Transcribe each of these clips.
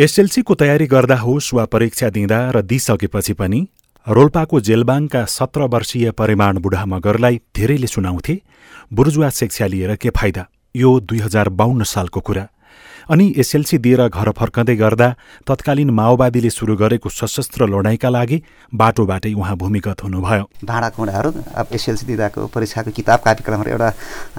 एसएलसीको तयारी गर्दा होस् वा परीक्षा दिँदा र दिइसकेपछि पनि रोल्पाको जेलबाङका सत्र वर्षीय परिमाण बुढा मगरलाई धेरैले सुनाउँथे बुर्जुवा शिक्षा लिएर के फाइदा? यो दुई हजार बाहन्न सालको कुरा। अनि एसएलसी दिएर घर फर्कँदै गर्दा तत्कालीन माओवादीले सुरु गरेको सशस्त्र लडाईँका लागि बाटोबाटै उहाँ भूमिगत हुनुभयो। भाँडाकुँडाहरू अब एसएलसी दिँदाको परीक्षाको किताब कार्यक्रमहरू एउटा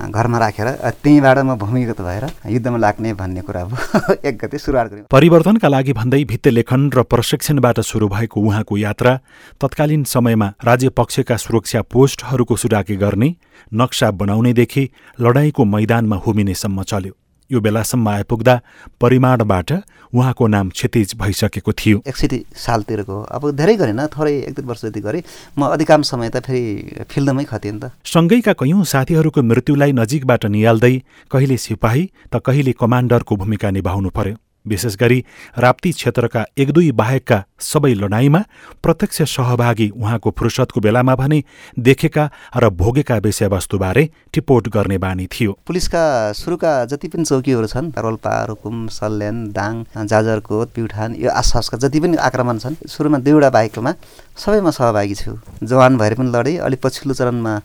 घरमा राखेर त्यहीँबाट म भूमिगत भएर युद्धमा लाग्ने भन्ने कुरा अब एक गते सुरुवात गरेँ परिवर्तनका लागि भन्दै भित्ते लेखन र प्रशिक्षणबाट सुरु भएको उहाँको यात्रा तत्कालीन समयमा राज्य पक्षका सुरक्षा पोस्टहरूको सुराकी गर्ने नक्सा बनाउनेदेखि लडाईँको मैदानमा हुमिनेसम्म चल्यो। यो बेलासम्म आइपुग्दा परिमाणबाट उहाँको नाम क्षतिज भइसकेको थियो। एकसठी सालतिरको। अब धेरै गरेन थोरै एक दुई वर्ष जति गरेँ। म अधिकांश समय त फेरि फिल्डमै खतेँ नि त। सँगैका कैयौँ साथीहरूको मृत्युलाई नजिकबाट निहाल्दै कहिले सिपाही त कहिले कमान्डरको भूमिका निभाउनु पर्यो। विशेष गरी राप्ती क्षेत्रका एक दुई बाहेकका सबै लडाईँमा प्रत्यक्ष सहभागी उहाँको फुर्सदको बेलामा भने देखेका र भोगेका विषयवस्तुबारे टिपोट गर्ने बानी थियो। पुलिसका सुरुका जति पनि चौकीहरू छन् रोल्पा रुकुम सल्यान दाङ जाजरकोट प्युठान यो आसपासका जति पनि आक्रमण छन् सुरुमा दुईवटा बाहेकमा सबैमा सहभागी छु। जवान भएर पनि लडेँ अलिक पछिल्लो चरणमा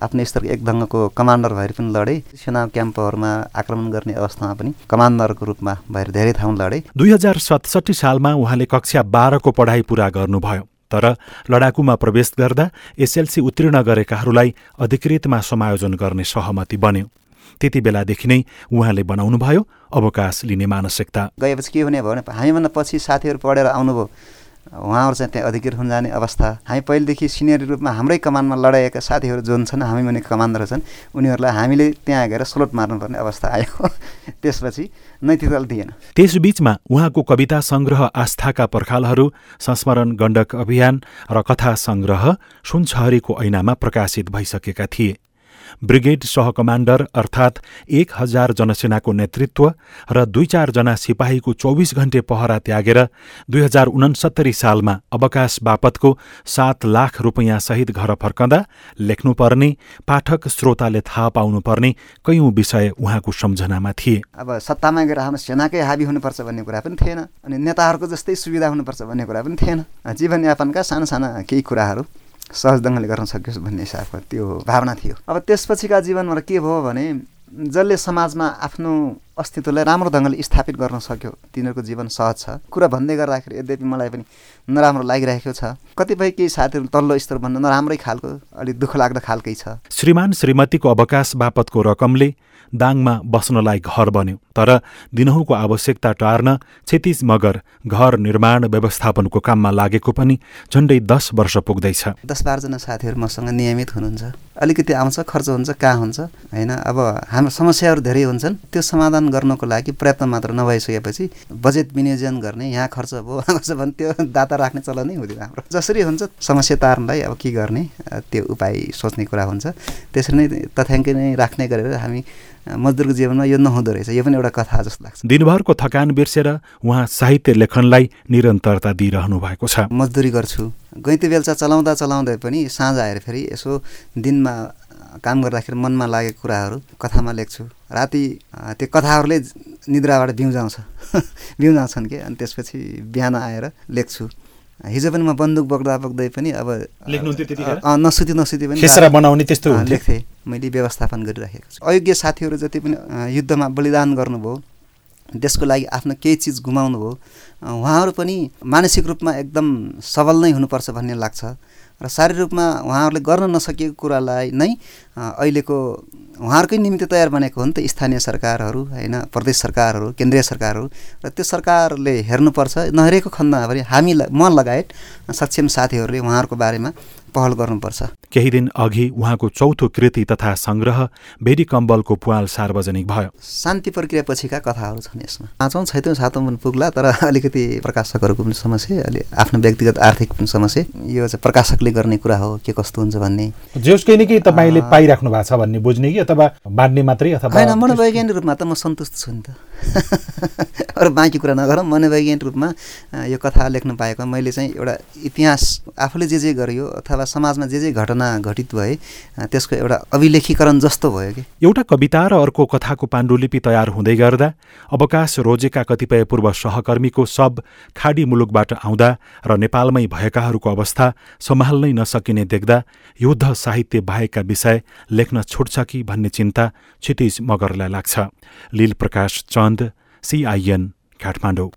आफ्नो स्तरको एक ढङ्गको कमान्डर भएर पनि लडे। सेना क्याम्पहरूमा आक्रमण गर्ने अवस्थामा पनि कमान्डरको रूपमा भएर धेरै ठाउँ लडे। दुई हजार सतसट्ठी सालमा उहाँले कक्षा बाह्रको पढाइ पुरा गर्नुभयो तर लडाकुमा प्रवेश गर्दा एसएलसी उत्तीर्ण गरेकाहरूलाई अधिकृतमा समायोजन गर्ने सहमति बन्यो। त्यति बेलादेखि नै उहाँले बनाउनुभयो अवकाश लिने मानसिकता। गएपछि के हुने भयो भने हामीभन्दा पछि साथीहरू पढेर आउनुभयो। उहाँहरू चाहिँ त्यहाँ अधिकृत हुन जाने अवस्था। हामी पहिलेदेखि सिनियर रूपमा हाम्रै कमानमा लडाइएका साथीहरू जुन छन् हामी भने कमान्डर छन् उनीहरूलाई हामीले त्यहाँ गएर स्लोट मार्नुपर्ने अवस्था आयो। त्यसपछि नैतिकता दिएन। त्यसबीचमा उहाँको कविता सङ्ग्रह आस्थाका पर्खालहरू संस्मरण गण्डक अभियान र कथा सङ्ग्रह सुनछहरीको ऐनामा प्रकाशित भइसकेका थिए। ब्रिगेड सहकमाण्डर अर्थात् एक हजार जनसेनाको नेतृत्व र दुई चारजना सिपाहीको चौबिस घण्टे पहरा त्यागेर दुई हजार उनसत्तरी सालमा अवकाश बापतको सात लाख रुपियाँ सहित घर फर्कँदा लेख्नुपर्ने पाठक श्रोताले थाहा पाउनुपर्ने कैयौँ विषय उहाँको सम्झनामा थिए। अब सत्तामा गएर हाम्रो सेनाकै हाबी हुनुपर्छ भन्ने कुरा पनि थिएन अनि नेताहरूको जस्तै सुविधा हुनुपर्छ भन्ने कुरा पनि थिएन। जीवनयापनका साना साना केही कुराहरू सहज ढङ्गले गर्न सकियोस् भन्ने हिसाबको त्यो भावना थियो। अब त्यसपछिका जीवनमा के भयो भने जसले समाजमा आफ्नो अस्तित्वलाई राम्रो ढङ्गले स्थापित गर्न सक्यो। तिनीहरूको जीवन सहज छ। कुरा भन्दै गर्दाखेरि यद्यपि मलाई पनि नराम्रो लागिरहेको छ। कतिपय केही साथीहरू तल्लो स्तर भन्दा नराम्रै खालको अलिक दुःख लाग्दो खालकै छ। श्रीमान श्रीमतीको अवकाश बापतको रकमले दाङमा बस्नलाई घर बन्यो। तर दिनहुँको आवश्यकता टार्न क्षतिज मगर घर निर्माण व्यवस्थापनको काममा लागेको पनि झन्डै दस वर्ष पुग्दैछ। दस बाह्रजना साथीहरू मसँग नियमित हुनुहुन्छ। अलिकति आउँछ खर्च हुन्छ कहाँ हुन्छ होइन? अब हाम्रो समस्याहरू धेरै हुन्छन्। त्यो समाधान गर्नको लागि पर्याप्त मात्र नभइसकेपछि बजेट विनियोजन गर्ने यहाँ खर्च भयो भने त्यो दाता राख्ने चलनै हुँदैन हाम्रो। जसरी हुन्छ समस्या तार्नलाई अब के गर्ने त्यो उपाय सोच्ने कुरा हुन्छ। त्यसरी नै तथ्याङ्क नै राख्ने गरेर हामी मजदुरको जीवनमा यो नहुँदो रहेछ। यो पनि एउटा कथा जस्तो लाग्छ। दिनभरको थकान बिर्सेर उहाँ साहित्य लेखनलाई निरन्तरता दिइरहनु भएको छ। मजदुरी गर्छु। गैँती बेलचा चलाउँदा चलाउँदै पनि साँझ आएर फेरि यसो दिनमा काम गर्दाखेरि मनमा लागेको कुराहरू कथामा लेख्छु। राति त्यो कथाहरूले निद्राबाट बिउजाउँछ। बिउजाउँछन् कि? अनि त्यसपछि बिहान आएर लेख्छु। हिजो पनि म बन्दुक बोक्दा बोक्दै पनि अब नसुति नसुति पनि बनाउने त्यस्तो लेख्थेँ। मैले व्यवस्थापन गरिराखेको छु। अयोग्य साथीहरू जति पनि युद्धमा बलिदान गर्नुभयो देशको लागि आफ्नो केही चिज गुमाउनु भयो उहाँहरू पनि मानसिक रूपमा एकदम सबल नै हुनुपर्छ भन्ने लाग्छ। र शारीरिक रूपमा उहाँहरूले गर्न नसकेको कुरालाई नै अहिलेको उहाँहरूकै निम्ति तयार बनेको हो नि त स्थानीय सरकारहरू होइन प्रदेश सरकारहरू केन्द्रीय सरकारहरू। र त्यो सरकारले हेर्नुपर्छ नहेरेको खण्डमा पनि हामी म लगायत सक्षम साथीहरूले उहाँहरूको बारेमा पहल गर्नुपर्छ। केही दिन अघि उहाँको चौथो कृति तथा सङ्ग्रह भेडी कम्बलको पुवाल सार्वजनिक भयो। शान्ति प्रक्रिया पछिका कथाहरू छन् यसमा। पाँचौँ छैटौँ सातौँ पनि पुग्ला तर अलिकति प्रकाशकहरूको पनि समस्या अलि आफ्नो व्यक्तिगत आर्थिक पनि समस्या। यो चाहिँ प्रकाशकले गर्ने कुरा हो के कस्तो हुन्छ भन्ने। जोस् केही न केही तपाईँले पाइराख्नु भएको छ भन्ने बुझ्ने कि अथवा बाँड्ने मात्रै अथवा होइन मनोवैज्ञानिक रूपमा त म सन्तुष्ट छु नि त। अरू बाँकी कुरा नगरौँ। मनोवैज्ञानिक रूपमा यो कथा लेख्न पाएको मैले चाहिँ एउटा इतिहास आफूले जे जे गरियो अथवा समाजमा जे जे घटना घटित भए त्यसको एउटा अभिलेखीकरण जस्तो भयो कि। एउटा कविता र अर्को कथाको पाण्डुलिपि तयार हुँदै गर्दा अवकाश रोजेका कतिपय पूर्व सहकर्मीको सब खाडी मुलुकबाट आउँदा र नेपालमै भएकाहरूको अवस्था सम्हाल्नै नसकिने देख्दा युद्ध साहित्य बाहेकका विषय लेख्न छुट्छ कि भन्ने चिन्ता क्षितिज मगरलाई लाग्छ। लील प्रकाश चन्द सिआइएन काठमाडौँ